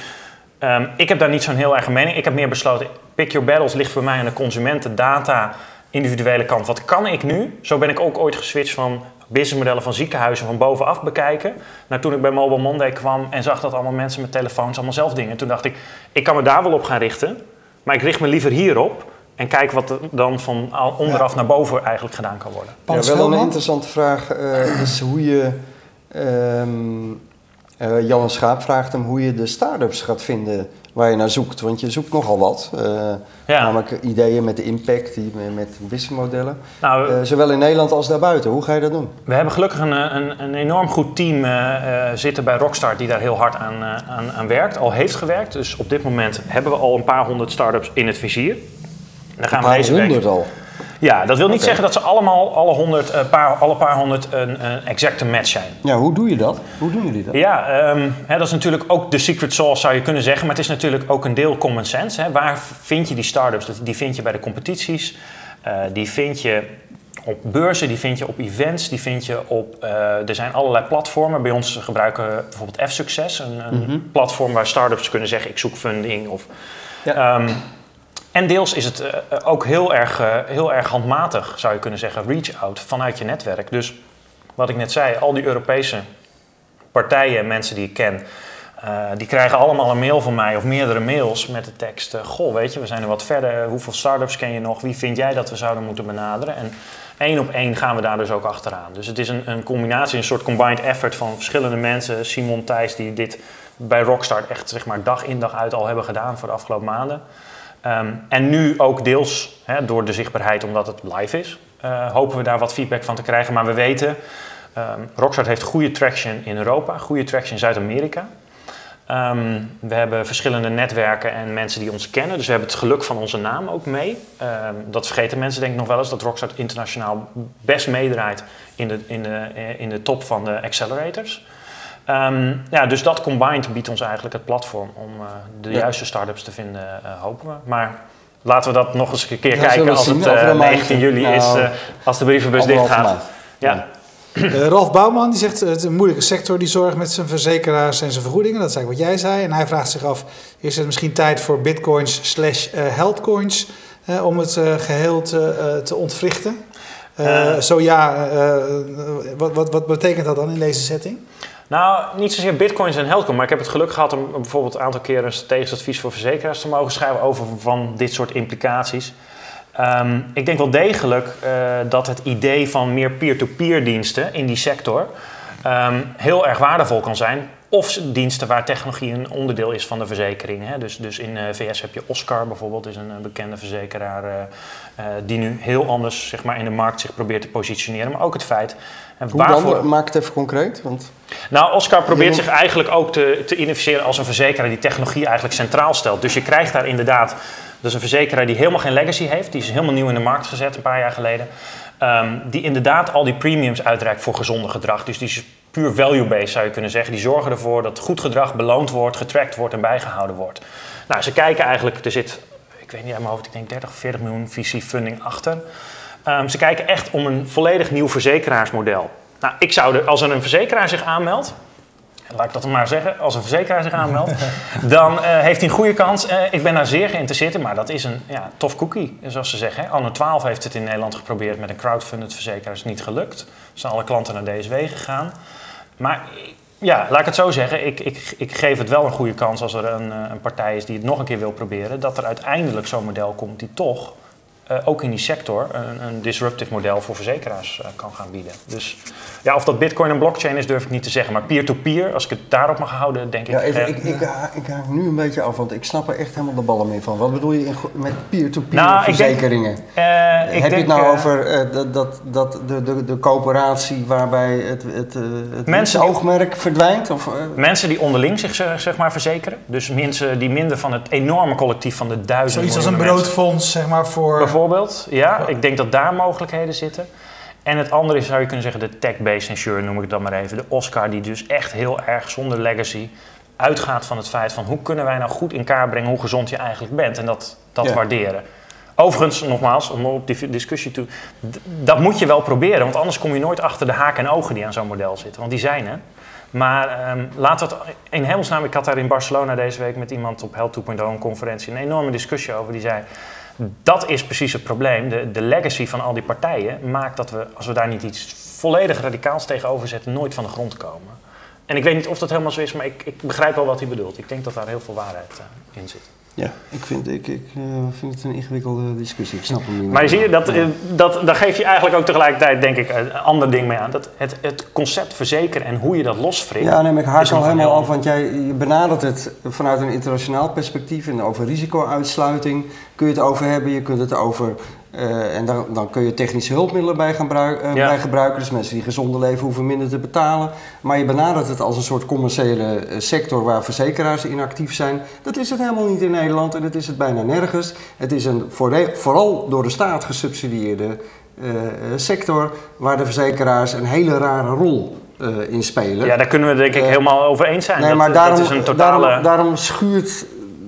ehm, ik heb daar niet zo'n heel erg mening. Ik heb meer besloten, pick your battles ligt voor mij aan de consumenten, data, individuele kant. Wat kan ik nu? Zo ben ik ook ooit geswitcht van businessmodellen van ziekenhuizen van bovenaf bekijken. Naar toen ik bij Mobile Monday kwam en zag dat allemaal mensen met telefoons allemaal zelf dingen. Toen dacht ik, ik kan me daar wel op gaan richten, maar ik richt me liever hierop. En kijk wat er dan van al- onderaf Ja. naar boven eigenlijk gedaan kan worden. Ja, wel een interessante vraag eh, is hoe je. ehm eh, Jan Schaap vraagt hem hoe je de start-ups gaat vinden waar je naar zoekt. Want je zoekt nogal wat. eh, Ja. Namelijk ideeën met de impact, die, met businessmodellen. Nou, Eh, zowel in Nederland als daarbuiten. Hoe ga je dat doen? We hebben gelukkig een, een, een enorm goed team zitten bij Rockstar die daar heel hard aan, aan, aan werkt, al heeft gewerkt. Dus op dit moment hebben we al een paar honderd start-ups in het vizier. Daar gaan Een we paar deze week. honderd al. Ja, dat wil niet zeggen dat ze allemaal alle, honderd, eh, paar, alle paar honderd een, een exacte match zijn. Ja, hoe doe je dat? Hoe doen jullie dat? Ja, ehm, hè, dat is natuurlijk ook de secret sauce zou je kunnen zeggen, maar het is natuurlijk ook een deel common sense. Hè. Waar vind je die start-ups? Die vind je bij de competities, eh, die vind je op beurzen, die vind je op events, die vind je op... eh, er zijn allerlei platformen. Bij ons gebruiken we bijvoorbeeld F-Success, een, een Mhm. platform waar start-ups kunnen zeggen ik zoek funding of... Ja. Ehm, en deels is het eh, ook heel erg, eh, heel erg handmatig, zou je kunnen zeggen, reach-out vanuit je netwerk. Dus wat ik net zei, al die Europese partijen, mensen die ik ken, eh, die krijgen allemaal een mail van mij of meerdere mails met de tekst: Goh, weet je, we zijn er wat verder. Hoeveel start-ups ken je nog? Wie vind jij dat we zouden moeten benaderen? En één op één gaan we daar dus ook achteraan. Dus het is een, een combinatie, een soort combined effort van verschillende mensen. Simon Thijs, die dit bij Rockstart echt zeg maar, dag in dag uit al hebben gedaan voor de afgelopen maanden. Ehm, en nu ook deels hè, door de zichtbaarheid, omdat het live is, eh, hopen we daar wat feedback van te krijgen. Maar we weten, ehm Rockstart heeft goede traction in Europa, goede traction in Zuid-Amerika. Ehm, we hebben verschillende netwerken en mensen die ons kennen. Dus we hebben het geluk van onze naam ook mee. Dat vergeten mensen denk ik nog wel eens, dat Rockstart internationaal best meedraait in de, in de, eh, in de top van de accelerators. Ehm, ja, dus dat combined biedt ons eigenlijk het platform om eh, de Ja. juiste start-ups te vinden, eh, hopen we. Maar laten we dat nog eens een keer Ja, kijken als zien het over eh, een maandje. 19 juli Nou, is, eh, als de brievenbus dicht gaat. Ja. Eh, Ralf Bouwman die zegt het is een moeilijke sector die zorgt met zijn verzekeraars en zijn vergoedingen. Dat is eigenlijk wat jij zei. En hij vraagt zich af, is het misschien tijd voor bitcoins slash healthcoins om het eh, geheel te, eh, te ontwrichten? Zo ja, wat, wat, wat betekent dat dan in deze setting? Nou, niet zozeer bitcoins en healthcoin, maar ik heb het geluk gehad om bijvoorbeeld een aantal keren een strategisch advies voor verzekeraars te mogen schrijven over van dit soort implicaties. Ehm, ik denk wel degelijk eh, dat het idee van meer peer-to-peer diensten in die sector ehm, heel erg waardevol kan zijn. Of diensten waar technologie een onderdeel is van de verzekering. Hè. Dus, dus in de VS heb je Oscar bijvoorbeeld, is een eh, bekende verzekeraar eh, eh, die nu heel anders zeg maar, in de markt zich probeert te positioneren. Maar ook het feit. eh, Hoe dan? Maak het even concreet. Want nou, Oscar probeert zich eigenlijk ook te, te identificeren als een verzekeraar die technologie eigenlijk centraal stelt. Dus je krijgt daar inderdaad, dat is een verzekeraar die helemaal geen legacy heeft. Die is helemaal nieuw in de markt gezet een paar jaar geleden. Ehm, die inderdaad al die premiums uitreikt voor gezonde gedrag. Dus die is puur value-based zou je kunnen zeggen. Die zorgen ervoor dat goed gedrag beloond wordt, getrackt wordt en bijgehouden wordt. Nou, ze kijken eigenlijk, er zit, ik weet niet uit mijn hoofd, ik denk 30 of 40 miljoen VC-funding achter. Ehm, ze kijken echt om een volledig nieuw verzekeraarsmodel. Nou, ik zou er, als er een verzekeraar zich aanmeldt, laat ik dat maar zeggen, als een verzekeraar zich aanmeldt, dan eh, heeft hij een goede kans. Eh, ik ben daar zeer geïnteresseerd in, maar dat is een ja, tof cookie, zoals ze zeggen. Anno 12 heeft het in Nederland geprobeerd met een crowdfunded verzekeraar, is niet gelukt. Zijn alle klanten naar DSW gegaan. Maar ja, laat ik het zo zeggen, ik, ik, ik geef het wel een goede kans als er een, eh, een partij is die het nog een keer wil proberen, dat er uiteindelijk zo'n model komt die toch eh, ook in die sector een, een disruptive model voor verzekeraars eh, kan gaan bieden. Dus ja, of dat bitcoin en blockchain is, durf ik niet te zeggen. Maar peer-to-peer, als ik het daarop mag houden, denk ja, ik... even, eh, ik, ik, ha- ik haak nu een beetje af, want ik snap er echt helemaal de ballen meer van. Wat bedoel je in met peer-to-peer Nou, ik denk- verzekeringen? eh, ik Heb je het nou over eh, dat, dat, dat de, de, de coöperatie waarbij het, het, eh, het Mensen- oogmerk verdwijnt? Of, eh, Mensen die onderling zich zeg zeg maar verzekeren. Dus mensen die minder van het enorme collectief van de duizenden Zoiets als een broodfonds, zeg maar, voor... Bijvoorbeeld, ja. Ik denk dat daar mogelijkheden zitten. En het andere is, zou je kunnen zeggen, de tech-based insurer noem ik dan maar even. De Oscar, die dus echt heel erg zonder legacy uitgaat van het feit van hoe kunnen wij nou goed in kaart brengen hoe gezond je eigenlijk bent en dat, dat Ja. waarderen. Overigens, nogmaals, om op die discussie toe, dat moet je wel proberen, want anders kom je nooit achter de haken en ogen die aan zo'n model zitten, want die zijn er. Maar ehm, laten we het in hemelsnaam, ik had daar in Barcelona deze week met iemand op Health 2.0 een conferentie een enorme discussie over, die zei, dat is precies het probleem. De, de legacy van al die partijen maakt dat we, als we daar niet iets volledig radicaals tegenover zetten, nooit van de grond komen. En ik weet niet of dat helemaal zo is, maar ik, ik begrijp wel wat hij bedoelt. Ik denk dat daar heel veel waarheid eh, in zit. Ja, ik vind, ik, ik, eh, vind het een ingewikkelde discussie. Ik snap hem niet. Maar zie je, dat, Ja. eh, dat, daar geef je eigenlijk ook tegelijkertijd, denk ik, een ander ding mee aan. Dat het, het concept verzekeren en hoe je dat loswringt. Ja, nee, maar ik haak al helemaal heel af, want jij je benadert het vanuit een internationaal perspectief en over risico-uitsluiting kun je het over hebben. Je kunt het over, eh, en dan, dan kun je technische hulpmiddelen bij, gaan eh, Ja. bij gebruiken. Dus mensen die gezonder leven hoeven minder te betalen. Maar je benadert het als een soort commerciële eh, sector waar verzekeraars in actief zijn. Dat is het helemaal niet in Nederland en dat is het bijna nergens. Het is een vooral door de staat gesubsidieerde sector waar de verzekeraars een hele rare rol in spelen. Ja, daar kunnen we denk ik helemaal over eens zijn. Nee, dat, maar dat is een totale... daarom, daarom schuurt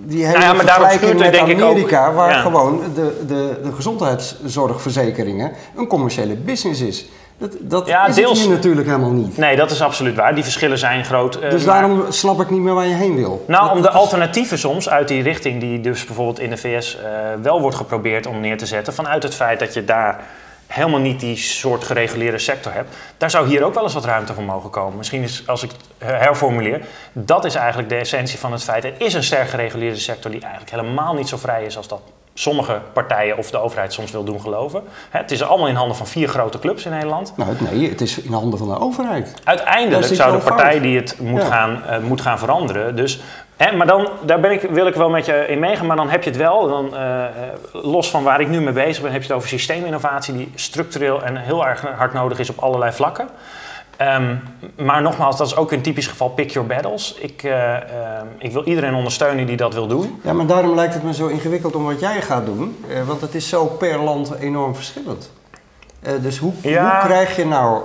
die hele Nou ja, vergelijking met ook- Amerika, waar ja. gewoon de, de, de gezondheidszorgverzekeringen een commerciële business is. Dat, dat Ja, is deels- het hier natuurlijk helemaal niet. Nee, dat is absoluut waar. Die verschillen zijn groot. eh, Dus maar- daarom snap ik niet meer waar je heen wil. Nou, Dat- om de is- alternatieven soms uit die richting die dus bijvoorbeeld in de VS eh, wel wordt geprobeerd om neer te zetten, vanuit het feit dat je daar helemaal niet die soort gereguleerde sector hebt, daar zou hier ook wel eens wat ruimte voor mogen komen. Misschien is, als ik het herformuleer, dat is eigenlijk de essentie van het feit. Er is een sterk gereguleerde sector die eigenlijk helemaal niet zo vrij is als dat sommige partijen of de overheid soms wil doen geloven. Het is allemaal in handen van vier grote clubs in Nederland. Nou, nee, het is in handen van de overheid. Uiteindelijk zou de partij fout. die het moet, Ja. gaan, eh, moet gaan veranderen. Dus, hè, maar dan daar ben ik, wil ik wel met je in meegaan, maar dan heb je het wel. Dan, eh, eh, los van waar ik nu mee bezig ben, heb je het over systeeminnovatie die structureel en heel erg hard nodig is op allerlei vlakken. Ehm, maar nogmaals, dat is ook een typisch geval pick your battles. Ik, eh, ehm, ik wil iedereen ondersteunen die dat wil doen. Ja, maar daarom lijkt het me zo ingewikkeld om wat jij gaat doen. want het is zo per land enorm verschillend. Dus hoe, Ja. hoe krijg je nou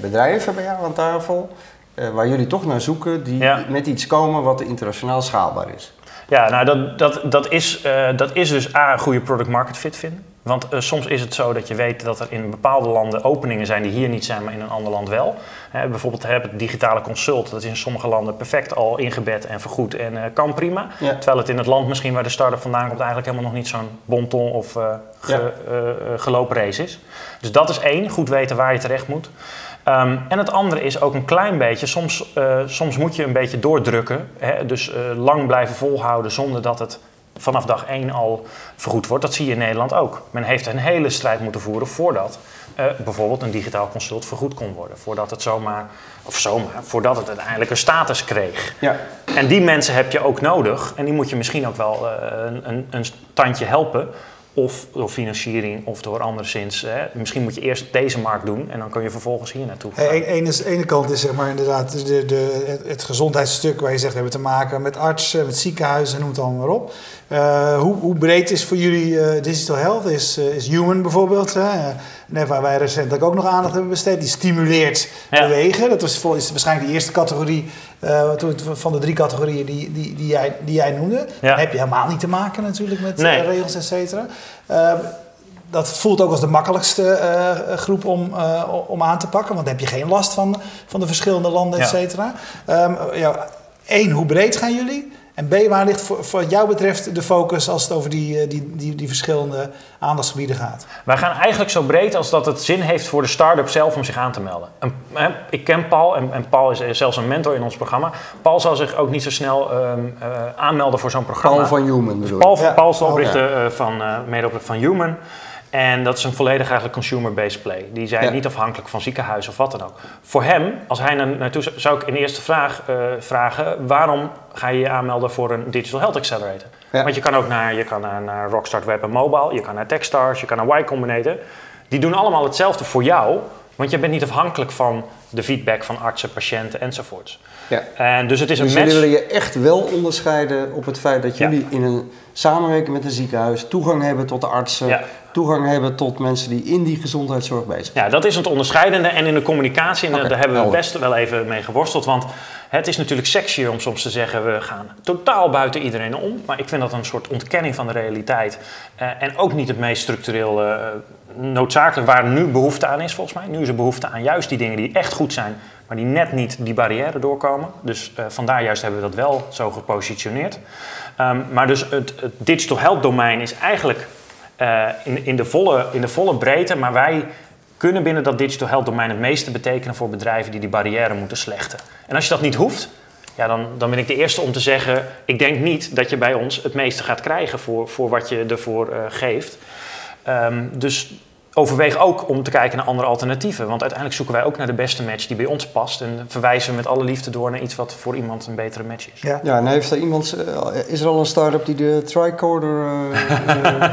bedrijven bij jou aan tafel... eh, waar jullie toch naar zoeken, die Ja. met iets komen wat internationaal schaalbaar is? Ja, nou dat, dat, dat, is, eh, dat is dus A, een goede product market fit vinden. Want eh, soms is het zo dat je weet dat er in bepaalde landen openingen zijn die hier niet zijn, maar in een ander land wel. Hè, bijvoorbeeld heb het digitale consult, dat is in sommige landen perfect al ingebed en vergoed en kan prima. Ja. Terwijl het in het land misschien waar de start-up vandaan komt eigenlijk helemaal nog niet zo'n bonton of ge- Ja. gelopen race is. Dus dat is één, goed weten waar je terecht moet. Ehm, en het andere is ook een klein beetje, soms, eh, soms moet je een beetje doordrukken. Hè? Dus eh, lang blijven volhouden zonder dat het vanaf dag één al vergoed wordt. Dat zie je in Nederland ook. Men heeft een hele strijd moeten voeren voordat eh, bijvoorbeeld een digitaal consult vergoed kon worden. Voordat het zomaar, of zomaar, voordat het uiteindelijk een status kreeg. Ja. En die mensen heb je ook nodig. En die moet je misschien ook wel een, een, een tandje helpen. Of door financiering of door anderszins. Hè. Misschien moet je eerst deze markt doen en dan kun je vervolgens hier naartoe. gaan. Hey, ene, ene kant is zeg maar inderdaad de, de, het, gezondheidsstuk waar je zegt we hebben te maken met artsen, met ziekenhuizen, noem het allemaal maar op. Eh, hoe, hoe breed is voor jullie eh, digital health? Is, eh, is Human bijvoorbeeld, hè? Net waar wij recentelijk ook nog aandacht hebben besteed, die stimuleert Ja. bewegen. Dat was is waarschijnlijk de eerste categorie eh, van de drie categorieën die, die, die, jij, die jij noemde. Ja. Dan heb je helemaal niet te maken natuurlijk met Nee. eh, regels, et cetera. Eh, dat voelt ook als de makkelijkste eh, groep om, om aan te pakken. Want dan heb je geen last van, van de verschillende landen, et Ja. cetera. Ehm, ja, Eén, hoe breed gaan jullie? En B, waar ligt voor, voor jou betreft de focus als het over die, eh, die, die, die verschillende aandachtsgebieden gaat? Wij gaan eigenlijk zo breed als dat het zin heeft voor de start-up zelf om zich aan te melden. En, hè, ik ken Paul en, en Paul is zelfs een mentor in ons programma. Paul zal zich ook niet zo snel ehm, eh, aanmelden voor zo'n programma. Paul van Human bedoel ik. Paul, Ja. Paul is de Oh, oprichter eh, van, eh medeoprichter van Human. En dat is een volledig eigenlijk consumer-based play. Die zijn Ja. niet afhankelijk van ziekenhuis of wat dan ook. Voor hem, als hij naar, naartoe zou, zou ik in de eerste vraag eh, vragen... waarom ga je je aanmelden voor een Digital Health Accelerator? Ja. Want je kan ook naar, je kan naar, naar Rockstart Web en Mobile, je kan naar Techstars, je kan naar Y Combinator. Die doen allemaal hetzelfde voor jou, want je bent niet afhankelijk van de feedback van artsen, patiënten enzovoorts. Ja. En dus het is Dus een jullie match. willen je echt wel onderscheiden op het feit dat Ja. jullie in een samenwerking met een ziekenhuis toegang hebben tot de artsen, Ja. toegang hebben tot mensen die in die gezondheidszorg bezig zijn. Ja, dat is het onderscheidende. En in de communicatie, en daar hebben we helder. best wel even mee geworsteld. Want het is natuurlijk sexier om soms te zeggen... we gaan totaal buiten iedereen om. Maar ik vind dat een soort ontkenning van de realiteit. Eh, en ook niet het meest structureel eh, noodzakelijk waar nu behoefte aan is, volgens mij. Nu is er behoefte aan juist die dingen die echt goed zijn... maar die net niet die barrière doorkomen. Dus eh, vandaar juist hebben we dat wel zo gepositioneerd. Ehm, maar dus het, het digital health domein is eigenlijk eh, in, in, de volle, in de volle breedte. Maar wij kunnen binnen dat digital health domein het meeste betekenen voor bedrijven die die barrière moeten slechten. En als je dat niet hoeft, ja, dan, dan ben ik de eerste om te zeggen: ik denk niet dat je bij ons het meeste gaat krijgen voor, voor wat je ervoor eh, geeft. Ehm, dus overweeg ook om te kijken naar andere alternatieven. Want uiteindelijk zoeken wij ook naar de beste match die bij ons past. En verwijzen we met alle liefde door naar iets wat voor iemand een betere match is. Ja. Ja, en heeft er iemand, eh, is er al een start-up die de tricorder eh,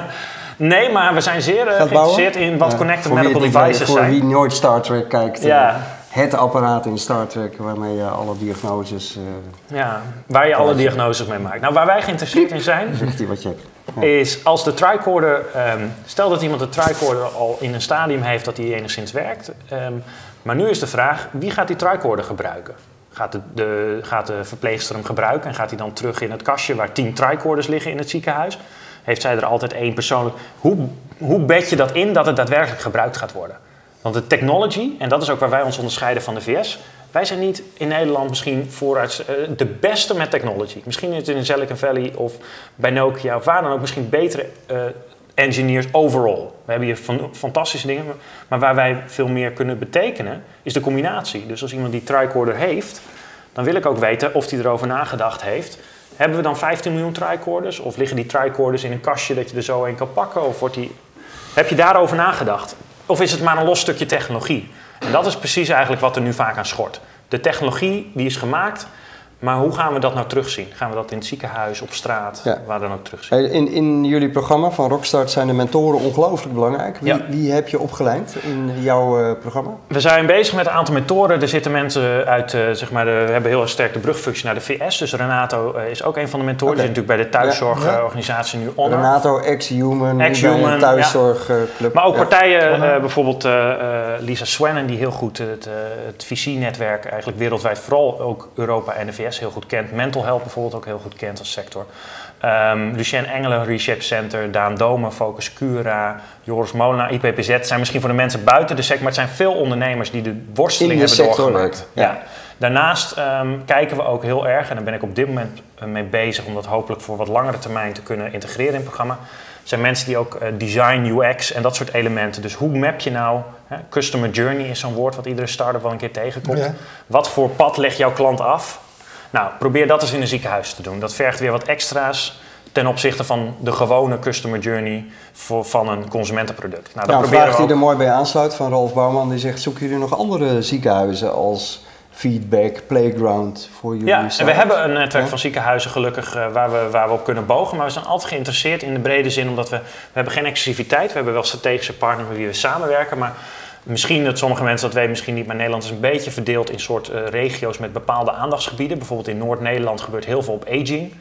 Nee, maar we zijn zeer eh, geïnteresseerd in wat Ja, connected voor wie medical devices Voor zijn. wie nooit Star Trek kijkt, Ja. Het apparaat in Star Trek waarmee je alle diagnoses, eh Ja, waar je alle diagnoses mee maakt. Nou, waar wij geïnteresseerd in zijn, zegt hij wat je. Ja. is als de tricorder, ehm, stel dat iemand de tricorder al in een stadium heeft dat die enigszins werkt. ehm, maar nu is de vraag, wie gaat die tricorder gebruiken? Gaat de, de, gaat de verpleegster hem gebruiken en gaat hij dan terug in het kastje waar tien tricorders liggen in het ziekenhuis? Heeft zij er altijd één persoonlijk? Hoe, hoe bed je dat in dat het daadwerkelijk gebruikt gaat worden? Want de technology, en dat is ook waar wij ons onderscheiden van de VS. Wij zijn niet in Nederland misschien vooruit eh, de beste met technology. Misschien is het in Silicon Valley of bij Nokia of waar dan ook misschien betere eh, engineers overall. We hebben hier fantastische dingen, maar waar wij veel meer kunnen betekenen is de combinatie. Dus als iemand die tricorder heeft, dan wil ik ook weten of hij erover nagedacht heeft. Hebben we dan 15 miljoen tricorders? Of liggen die tricorders in een kastje dat je er zo een kan pakken? Of wordt die... Heb je daarover nagedacht? Of is het maar een los stukje technologie? En dat is precies eigenlijk wat er nu vaak aan schort. De technologie die is gemaakt, maar hoe gaan we dat nou terugzien? Gaan we dat in het ziekenhuis, op straat, Ja. waar dan ook terugzien? In, in jullie programma van Rockstart zijn de mentoren ongelooflijk belangrijk. Wie, Ja. wie heb je opgeleid in jouw eh, programma? We zijn bezig met een aantal mentoren. Er zitten mensen uit, eh, zeg maar, de, we hebben heel erg sterk de brugfunctie naar de VS. Dus Renato eh, is ook een van de mentoren. Oké. Die zit natuurlijk bij de Ja. thuiszorgorganisatie nu Honor. Renato, ex-human, Ex-Human, thuiszorgclub. Maar ook Ja. partijen, eh, bijvoorbeeld eh, eh, Lisa Swannen, die heel goed het, het VC-netwerk eigenlijk wereldwijd, vooral ook Europa en de VS heel goed kent. Mental health bijvoorbeeld ook heel goed kent als sector. Ehm Lucien Engelen, Reshape Center, Daan Domen, Focus Cura, Joris Molenaar, IPPZ. zijn misschien voor de mensen buiten de sector, maar het zijn veel ondernemers die de worsteling hebben doorgemaakt. Ja. ja. Daarnaast ehm, kijken we ook heel erg, en daar ben ik op dit moment eh, mee bezig om dat hopelijk voor wat langere termijn te kunnen integreren in het programma. zijn mensen die ook eh, design, UX en dat soort elementen. Dus hoe map je nou, hè, customer journey is zo'n woord wat iedere start-up wel een keer tegenkomt. Ja. Wat voor pad legt jouw klant af? Nou, probeer dat eens in een ziekenhuis te doen. Dat vergt weer wat extra's ten opzichte van de gewone customer journey voor, van een consumentenproduct. Nou, dat Nou, een vraag we die er mooi bij aansluit van Ralf Bouwman. Die zegt, zoeken jullie nog andere ziekenhuizen als feedback, playground voor jullie Ja, en we hebben een netwerk Ja. van ziekenhuizen gelukkig eh, waar, we, waar we op kunnen bogen. Maar we zijn altijd geïnteresseerd in de brede zin, omdat we, we hebben geen exclusiviteit. We hebben wel strategische partners met wie we samenwerken. Maar misschien dat sommige mensen dat weten, misschien niet. Maar Nederland is een beetje verdeeld in soort eh, regio's met bepaalde aandachtsgebieden. Bijvoorbeeld in Noord-Nederland gebeurt heel veel op aging.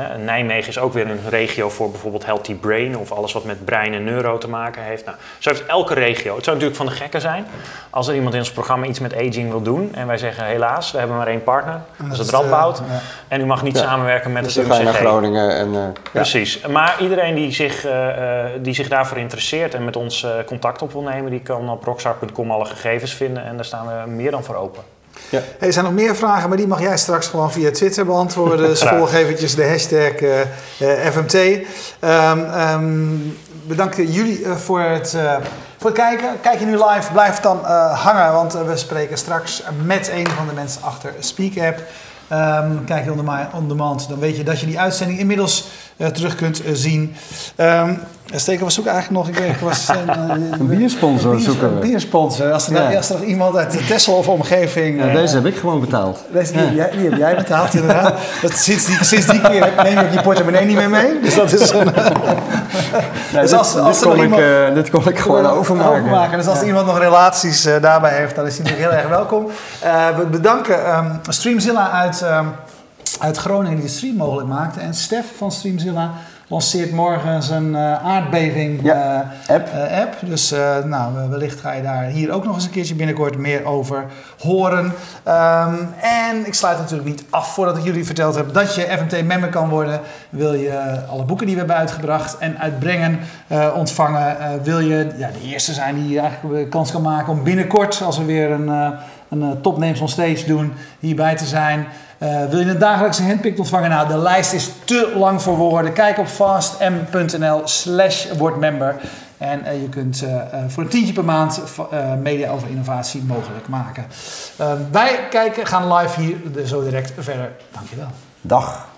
Hè, Nijmegen is ook weer een regio voor bijvoorbeeld healthy brain of alles wat met brein en neuro te maken heeft. Nou, zo heeft elke regio. Het zou natuurlijk van de gekken zijn als er iemand in ons programma iets met aging wil doen en wij zeggen helaas, we hebben maar één partner, dat is het eh, Radboud. ja. En u mag niet Ja. samenwerken met Dus het je naar UMCG. Groningen en... eh, ja. Precies. Maar iedereen die zich, eh, eh, die zich daarvoor interesseert en met ons eh, contact op wil nemen, die kan op rockstar.com alle gegevens vinden en daar staan we meer dan voor open. Hey, er zijn nog meer vragen, maar die mag jij straks gewoon via Twitter beantwoorden. Dus volg eventjes de hashtag FMT. Ehm ehm, bedankt jullie eh, voor, het, eh, voor het kijken. Kijk je nu live, blijf dan eh, hangen, want we spreken straks met een van de mensen achter Speak App. Ehm, kijk je on, dema- on demand, dan weet je dat je die uitzending inmiddels terug kunt zien. Ehm, Steken, we zoeken eigenlijk nog, ik, weet, ik was een, een biersponsor een zoeken. Een biersponsor. Als er, ja. als er nog iemand uit de Texel of omgeving... Ja, deze heb ik gewoon betaald. Deze, die, ja. die, heb jij betaald inderdaad. dat, sinds, die, sinds die keer neem je je portemonnee niet meer mee. Dus dat is een... nee, dus als, dit, als dit, kon iemand, ik, uh, dit kon ik gewoon overmaken. overmaken. Dus als er iemand nog relaties uh, daarbij heeft, dan is hij natuurlijk heel erg welkom. Uh, we bedanken um, Streamzilla uit, um, uit Groningen die de stream mogelijk maakte. En Stef van Streamzilla lanceert morgen zijn uh, aardbeving ja, uh, app. Uh, app. Dus nou, wellicht ga je daar hier ook nog eens een keertje binnenkort meer over horen. Um, en ik sluit natuurlijk niet af voordat ik jullie verteld heb dat je FMT-member kan worden. Wil je alle boeken die we hebben uitgebracht en uitbrengen ontvangen. wil je ja, de eerste zijn die eigenlijk kans kan maken om binnenkort, als we weer een, een Top Names on Stage doen, hierbij te zijn. Uh, wil je een dagelijkse handpick ontvangen? Nou, de lijst is te lang voor woorden. Kijk op fastm.nl slash wordmember. En uh, je kunt uh, voor een tientje per maand media over innovatie mogelijk maken. wij kijken, gaan live hier zo direct verder. Dankjewel. Dag.